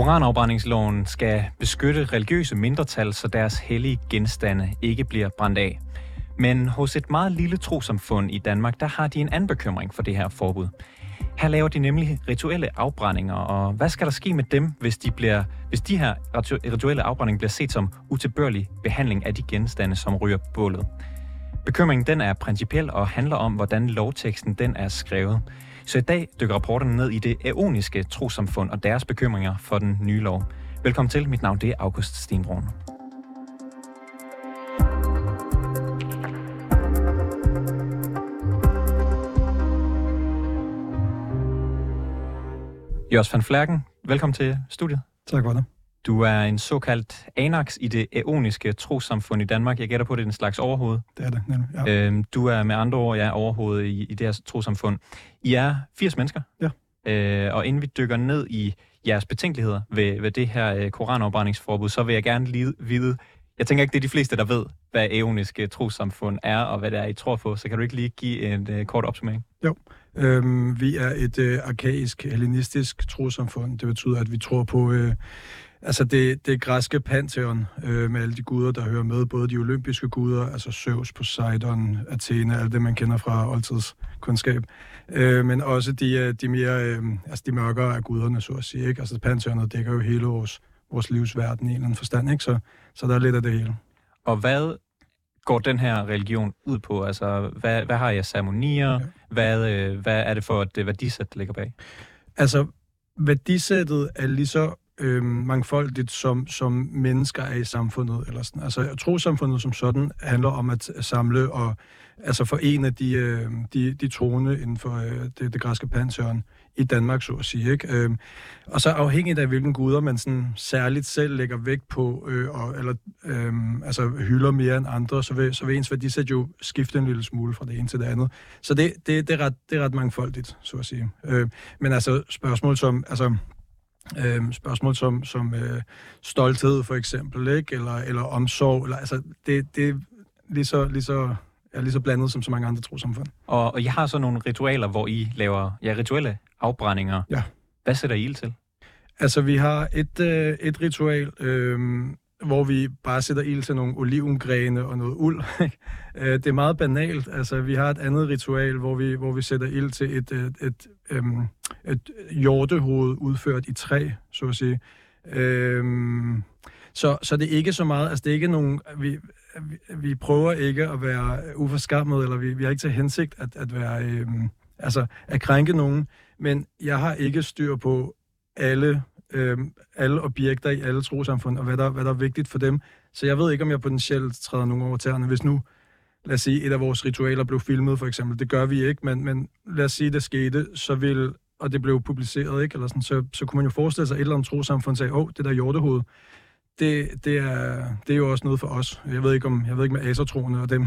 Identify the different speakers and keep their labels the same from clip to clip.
Speaker 1: Koranafbrændingsloven skal beskytte religiøse mindretal, så deres hellige genstande ikke bliver brændt af. Men hos et meget lille trosamfund i Danmark, der har de en anden bekymring for det her forbud. Her laver de nemlig rituelle afbrændinger, og hvad skal der ske med dem, hvis de, bliver, hvis de her rituelle afbrændinger bliver set som utilbørlig behandling af de genstande, som ryger bålet? Bekymringen den er principiel og handler om, hvordan lovteksten den er skrevet. Så i dag dykker rapporterne ned i det æoniske trosamfund og deres bekymringer for den nye lov. Velkommen til. Mit navn det er August Stenbrun. Jørs van Flerken, velkommen til studiet.
Speaker 2: Tak for det.
Speaker 1: Du er en såkaldt anax i det eoniske trosamfund i Danmark. Jeg gætter på, at det er en slags overhoved.
Speaker 2: Det er det, nemlig. Ja.
Speaker 1: Øhm, du er med andre ord ja, overhovedet i, i det her trosamfund. I er 80 mennesker.
Speaker 2: Ja.
Speaker 1: Øh, og inden vi dykker ned i jeres betænkeligheder ved, ved det her øh, koranafbrændingsforbud, så vil jeg gerne lige vide, jeg tænker ikke, det er de fleste, der ved, hvad eoniske trosamfund er, og hvad det er, I tror på. Så kan du ikke lige give en øh, kort opsummering?
Speaker 2: Jo. Øhm, vi er et øh, arkaisk, hellenistisk trosamfund. Det betyder, at vi tror på øh, Altså det, det græske pantheon øh, med alle de guder, der hører med, både de olympiske guder, altså Zeus, Poseidon, Athena, alt det, man kender fra oldtidskundskab, øh, men også de, øh, de mere, øh, altså de mørkere af guderne, så at sige. Ikke? Altså pantheonet dækker jo hele vores, vores livsverden i en eller anden forstand, ikke? Så, så der er lidt af det hele.
Speaker 1: Og hvad går den her religion ud på? Altså, hvad, hvad har jeg ceremonier? Okay. Hvad, øh, hvad er det for et værdisæt, der ligger bag?
Speaker 2: Altså, værdisættet er lige så øh, mangfoldigt, som, som mennesker er i samfundet. Eller sådan. Altså, trosamfundet som sådan handler om at samle og altså forene de, øh, de, de troende inden for øh, det, det græske pantheon i Danmark, så at sige. Ikke? Øh, og så afhængigt af, hvilken guder man sådan særligt selv lægger vægt på, øh, og, eller øh, altså hylder mere end andre, så vil, så vil ens værdisæt jo skifte en lille smule fra det ene til det andet. Så det, det, det, er, ret, det er ret mangfoldigt, så at sige. Øh, men altså spørgsmål som... Altså, øh, spørgsmål som, som øh, stolthed for eksempel, ikke? Eller, eller omsorg. Eller, altså, det, det er lige så, lige så er lige så blandet som så mange andre trosamfund.
Speaker 1: Og, og I har så nogle ritualer, hvor I laver ja, rituelle afbrændinger.
Speaker 2: Ja.
Speaker 1: Hvad sætter I ild til?
Speaker 2: Altså, vi har et, øh, et ritual, øh, hvor vi bare sætter ild til nogle olivengrene og noget uld. Øh, det er meget banalt. Altså, vi har et andet ritual, hvor vi, hvor vi sætter ild til et, et, et, øhm, et hjortehoved udført i træ, så at sige. Øhm, så, så det er ikke så meget, altså det er ikke nogen, vi, vi, vi prøver ikke at være uforskammet, eller vi, vi har ikke til hensigt at, at være, øhm, altså at krænke nogen, men jeg har ikke styr på alle øhm, alle objekter i alle trosamfund, og hvad der, hvad der er vigtigt for dem. Så jeg ved ikke, om jeg potentielt træder nogen over tæerne, hvis nu, lad os sige, et af vores ritualer blev filmet, for eksempel. Det gør vi ikke, men, men lad os sige, det skete, så vil, og det blev publiceret, ikke? Eller sådan, så, så kunne man jo forestille sig, at et eller andet trosamfund sagde, åh, oh, det der hjortehoved, det, det, er, det er jo også noget for os. Jeg ved ikke, om, jeg ved ikke med asertroende og dem,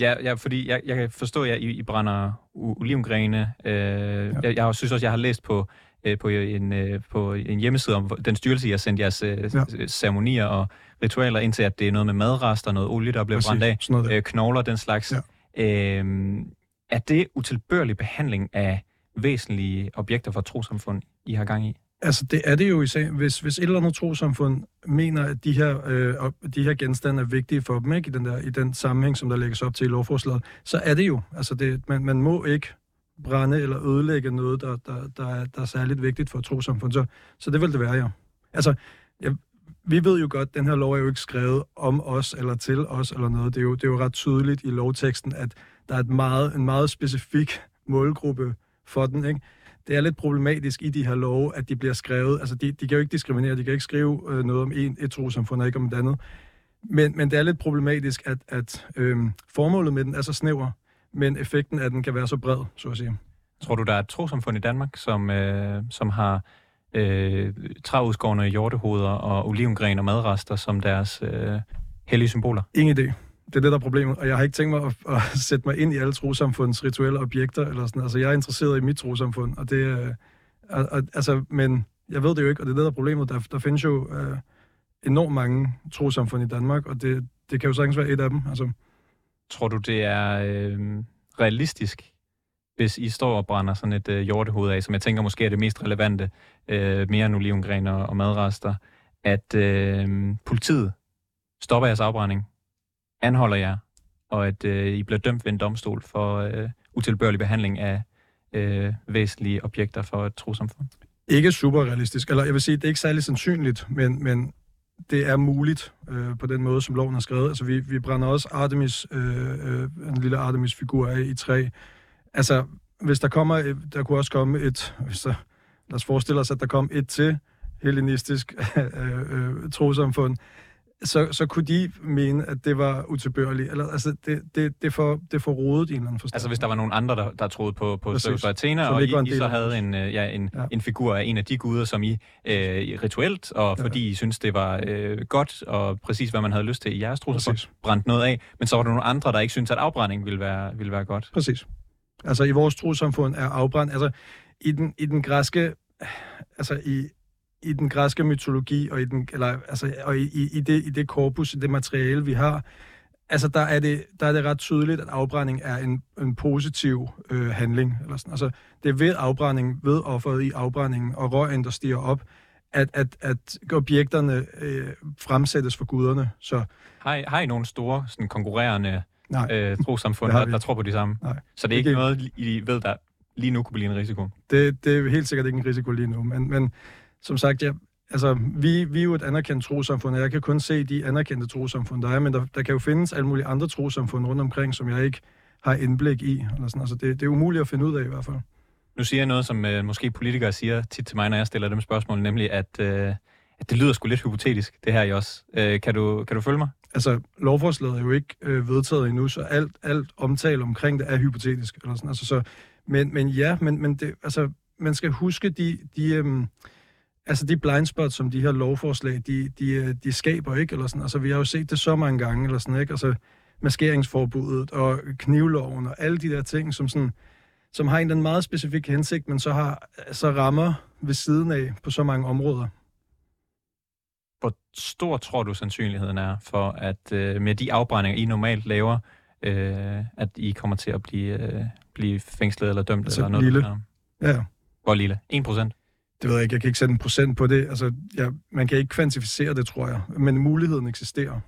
Speaker 1: Ja, ja, fordi jeg, jeg kan forstå, at I, I brænder olivengrene. Øh, ja. jeg, jeg synes også, jeg har læst på øh, på, en, øh, på en hjemmeside om den styrelse, I har sendt jeres øh, ja. ceremonier og ritualer ind til, at det er noget med madrester, noget olie, der bliver brændt af, øh, knogler, den slags. Ja. Øh, er det utilbørlig behandling af væsentlige objekter for trosamfund, I har gang i?
Speaker 2: Altså, det er det jo i. Hvis, hvis et eller andet trosamfund mener, at de her, øh, de her genstande er vigtige for dem, ikke? I, den der, i den sammenhæng, som der lægges op til i lovforslaget, så er det jo. Altså, det, man, man må ikke brænde eller ødelægge noget, der, der, der, er, der er særligt vigtigt for et trosamfund. Så, så det vil det være, ja. Altså, jeg, vi ved jo godt, at den her lov er jo ikke skrevet om os eller til os eller noget. Det er jo, det er jo ret tydeligt i lovteksten, at der er et meget, en meget specifik målgruppe for den. Ikke? Det er lidt problematisk i de her love, at de bliver skrevet. Altså, de, de kan jo ikke diskriminere, de kan ikke skrive øh, noget om en, et trosamfund og ikke om et andet. Men, men det er lidt problematisk, at, at øh, formålet med den er så snæver, men effekten af den kan være så bred, så at sige.
Speaker 1: Tror du, der er et trosamfund i Danmark, som, øh, som har øh, træudskårne hjortehoveder og olivengren og madrester som deres øh, hellige symboler?
Speaker 2: Ingen idé. Det er det, der er problemet. Og jeg har ikke tænkt mig at, at sætte mig ind i alle trosamfunds rituelle objekter. Eller sådan. Altså, jeg er interesseret i mit trosamfund, og det øh, altså, men jeg ved det jo ikke, og det er det, der er problemet. Der, der findes jo øh, enormt mange trosamfund i Danmark, og det, det kan jo sagtens være et af dem. Altså,
Speaker 1: Tror du, det er øh, realistisk, hvis I står og brænder sådan et øh, hjortehoved af, som jeg tænker måske er det mest relevante, øh, mere end olivengren og, og madrester, at øh, politiet stopper jeres afbrænding, anholder jer, og at øh, I bliver dømt ved en domstol for øh, utilbørlig behandling af øh, væsentlige objekter for et trosamfund?
Speaker 2: Ikke super realistisk. Eller jeg vil sige, det er ikke særlig sandsynligt, men, men det er muligt øh, på den måde, som loven er skrevet. Altså, vi, vi brænder også Artemis, øh, øh, en lille Artemis-figur af i træ. Altså, hvis der kommer, der kunne også komme et, hvis der, lad os forestille os, at der kom et til hellenistisk øh, øh, trosamfund, så, så kunne de mene, at det var utilbørligt. Eller, altså, det, det, det, får, det får rodet i en eller anden forstand.
Speaker 1: Altså hvis der var nogen andre, der, der troede på, på Zeus og Athena, og I, I så havde en, øh, ja, en, ja. en figur af en af de guder, som I øh, rituelt, og fordi ja. I synes det var øh, godt, og præcis hvad man havde lyst til i jeres tro, så brændt noget af, men så var der nogle andre, der ikke synes at afbrænding ville være, ville være godt.
Speaker 2: Præcis. Altså i vores trosamfund er afbrændt, altså i den, i den græske, altså i, i den græske mytologi og i, den, eller, altså, og i, i, det, i det korpus, i det materiale, vi har, altså der er det, der er det ret tydeligt, at afbrænding er en, en positiv øh, handling. Eller sådan. Altså, det er ved afbrænding, ved offeret i afbrændingen og røgen, der stiger op, at, at, at objekterne øh, fremsættes for guderne. Så,
Speaker 1: har, I, har I nogle store sådan, konkurrerende Nej. øh, trosamfund, der, der tror på de samme?
Speaker 2: Nej.
Speaker 1: Så det er ikke, ikke noget, I ved, der lige nu kunne blive en risiko?
Speaker 2: Det, det er helt sikkert ikke en risiko lige nu, men, men som sagt, ja, altså, vi, vi er jo et anerkendt trosamfund, og jeg kan kun se de anerkendte trosamfund, der er, men der, der kan jo findes alle mulige andre trosamfund rundt omkring, som jeg ikke har indblik i. Eller sådan. Altså, det, det er umuligt at finde ud af i hvert fald.
Speaker 1: Nu siger jeg noget, som øh, måske politikere siger tit til mig, når jeg stiller dem spørgsmål, nemlig at, øh, at det lyder sgu lidt hypotetisk, det her i os. Øh, kan, du, kan du følge mig?
Speaker 2: Altså, lovforslaget er jo ikke øh, vedtaget endnu, så alt, alt omtale omkring det er hypotetisk. Eller sådan. Altså, så, men, men ja, men, men det, altså, man skal huske de, de, øh, altså de blindspots, som de her lovforslag, de, de, øh, de skaber, ikke? Eller sådan, altså, vi har jo set det så mange gange, eller sådan, ikke? Altså, maskeringsforbuddet og knivloven og alle de der ting, som, sådan, som har en den meget specifik hensigt, men så, har, så rammer ved siden af på så mange områder.
Speaker 1: Hvor stor tror du sandsynligheden er for, at øh, med de afbrændinger, I normalt laver, øh, at I kommer til at blive, øh, blive fængslet eller dømt? Altså eller noget,
Speaker 2: lille. Ja.
Speaker 1: Hvor lille? 1 procent?
Speaker 2: Det ved jeg ikke, jeg kan ikke sætte en procent på det. Altså, ja, man kan ikke kvantificere det, tror jeg, men muligheden eksisterer.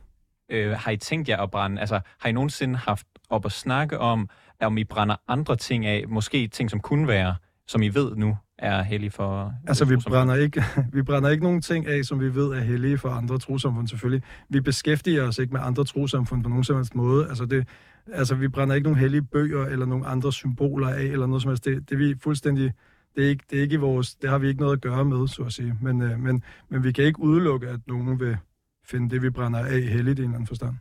Speaker 1: Øh, har I tænkt jer at brænde, altså har I nogensinde haft op at snakke om, om I brænder andre ting af, måske ting, som kunne være, som I ved nu er hellige for...
Speaker 2: Altså, vi brænder, ikke, vi brænder ikke nogen ting af, som vi ved er hellige for andre trosamfund, selvfølgelig. Vi beskæftiger os ikke med andre trosamfund på nogen som helst måde. Altså, det, altså, vi brænder ikke nogen hellige bøger eller nogen andre symboler af, eller noget som helst. Det, det vi fuldstændig det er ikke, det er ikke vores, det har vi ikke noget at gøre med, så at sige. Men, øh, men, men vi kan ikke udelukke, at nogen vil finde det, vi brænder af heldigt i en eller anden forstand.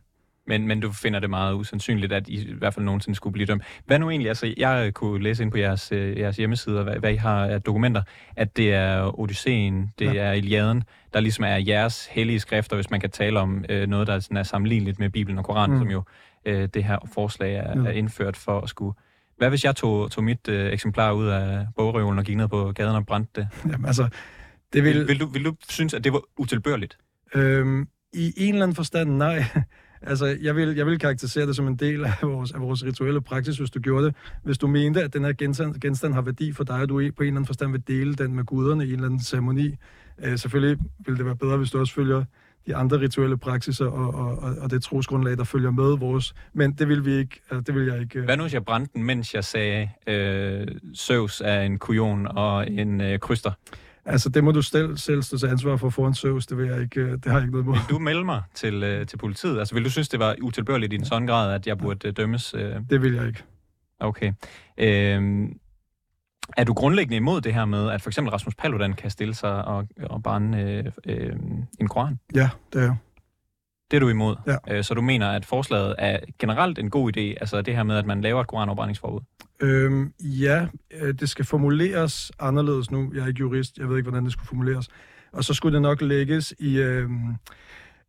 Speaker 1: Men, men du finder det meget usandsynligt, at I i hvert fald nogensinde skulle blive dømt. Hvad nu egentlig? Altså, jeg kunne læse ind på jeres, øh, jeres hjemmesider, hvad, hvad I har af dokumenter, at det er Odysseen, det ja. er Iliaden, der ligesom er jeres hellige skrifter, hvis man kan tale om øh, noget, der sådan er sammenligneligt med Bibelen og Koranen, mm. som jo øh, det her forslag er, ja. er indført for at skulle hvad hvis jeg tog, tog mit øh, eksemplar ud af bogrøven og gik ned på gaden og brændte det?
Speaker 2: Jamen altså, det vil...
Speaker 1: Vil, vil, du, vil du synes, at det var utilbørligt?
Speaker 2: Øhm, I en eller anden forstand, nej. altså, jeg vil, jeg vil karakterisere det som en del af vores, af vores rituelle praksis, hvis du gjorde det. Hvis du mente, at den her genstand, genstand har værdi for dig, og du på en eller anden forstand vil dele den med guderne i en eller anden ceremoni, øh, selvfølgelig ville det være bedre, hvis du også følger de andre rituelle praksiser og, og, og, det trosgrundlag, der følger med vores. Men det vil vi ikke. Det vil jeg ikke.
Speaker 1: Hvad nu, hvis jeg brændte den, mens jeg sagde, øh, Søvs er en kujon og en øh, kryster?
Speaker 2: Altså, det må du selv, selv stå til ansvar for foran Søvs. Det, vil jeg ikke, øh, det har jeg ikke noget mod.
Speaker 1: Vil du melde mig til, øh, til politiet? Altså, vil du synes, det var utilbørligt i en sådan grad, at jeg burde øh, dømmes? Øh?
Speaker 2: Det vil jeg ikke.
Speaker 1: Okay. Øh, er du grundlæggende imod det her med, at for eksempel Rasmus Paludan kan stille sig og, og brænde øh, øh, en koran?
Speaker 2: Ja, det er.
Speaker 1: Det er du imod?
Speaker 2: Ja.
Speaker 1: Øh, så du mener, at forslaget er generelt en god idé, altså det her med, at man laver et koranopbrændingsforbud?
Speaker 2: Øhm, ja, øh, det skal formuleres anderledes nu. Jeg er ikke jurist, jeg ved ikke, hvordan det skulle formuleres. Og så skulle det nok lægges i... Øh,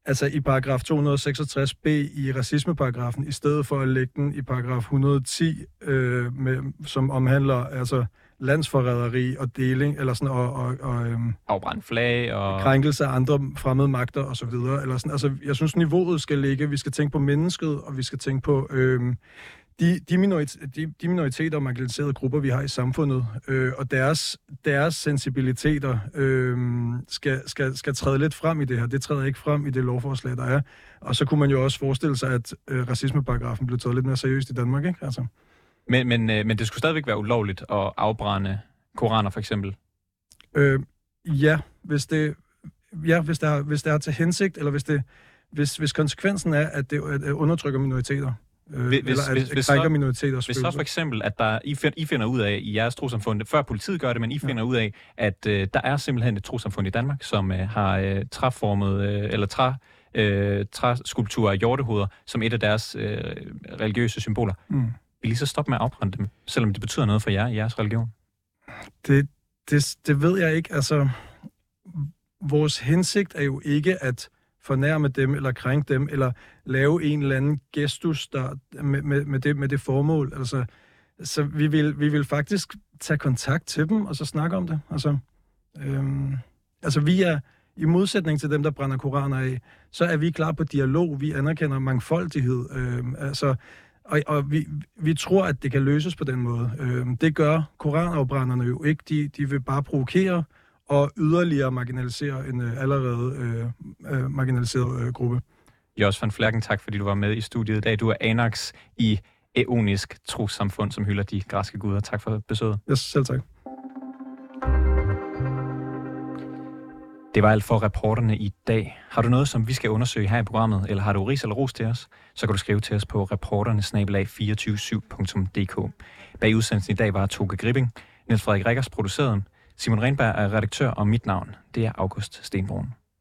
Speaker 2: altså i paragraf 266b i racismeparagrafen, i stedet for at lægge den i paragraf 110, øh, med, som omhandler altså landsforræderi og deling, eller sådan, og, og, og øhm,
Speaker 1: afbrændt flag og...
Speaker 2: Krænkelse af andre fremmede magter og så videre. Eller sådan. Altså, jeg synes, niveauet skal ligge. Vi skal tænke på mennesket, og vi skal tænke på øhm, de, de, minoriteter, de, de minoriteter og marginaliserede grupper, vi har i samfundet, øh, og deres, deres sensibiliteter øh, skal, skal, skal træde lidt frem i det her. Det træder ikke frem i det lovforslag, der er. Og så kunne man jo også forestille sig, at øh, racismeparagrafen blev taget lidt mere seriøst i Danmark, ikke? Altså.
Speaker 1: Men, men, øh, men det skulle stadigvæk være ulovligt at afbrænde koraner, for eksempel?
Speaker 2: Øh, ja, hvis det, ja, hvis der, hvis der er til hensigt, eller hvis, det, hvis, hvis konsekvensen er, at det at undertrykker minoriteter. Øh, hvis, eller at hvis, hvis krænker minoriteters
Speaker 1: Hvis så for eksempel, at der, I, find, I finder ud af i jeres trosamfund, før politiet gør det, men I finder ja. ud af, at øh, der er simpelthen et trosamfund i Danmark, som øh, har øh, træformet, øh, eller træ, øh, træskulpturer af hjortehoveder, som et af deres øh, religiøse symboler. Mm. Vil I så stoppe med at afbrænde dem, selvom det betyder noget for jer i jeres religion?
Speaker 2: Det, det, det ved jeg ikke. Altså, vores hensigt er jo ikke at fornærme dem, eller krænke dem, eller lave en eller anden gestus der, med, med, med, det, med det formål. Altså, så vi vil, vi vil faktisk tage kontakt til dem, og så snakke om det. Altså, øhm, altså vi er, i modsætning til dem, der brænder koraner af, så er vi klar på dialog. Vi anerkender mangfoldighed. Øhm, altså, og, og vi, vi tror, at det kan løses på den måde. Øhm, det gør koranafbrænderne jo ikke. De, de vil bare provokere og yderligere marginalisere en øh, allerede øh, øh, marginaliseret øh, gruppe.
Speaker 1: Jos van Flerken, tak fordi du var med i studiet i dag. Du er Anax i Eonisk Trossamfund, som hylder de græske guder. Tak for besøget.
Speaker 2: Ja, selv tak.
Speaker 1: Det var alt for reporterne i dag. Har du noget, som vi skal undersøge her i programmet, eller har du ris eller ros til os, så kan du skrive til os på reporternesnabelag247.dk. Bag udsendelsen i dag var Toge Gripping, Niels Frederik Rikkers produceret, Simon Renberg er redaktør, og mit navn, det er August Stenbrun.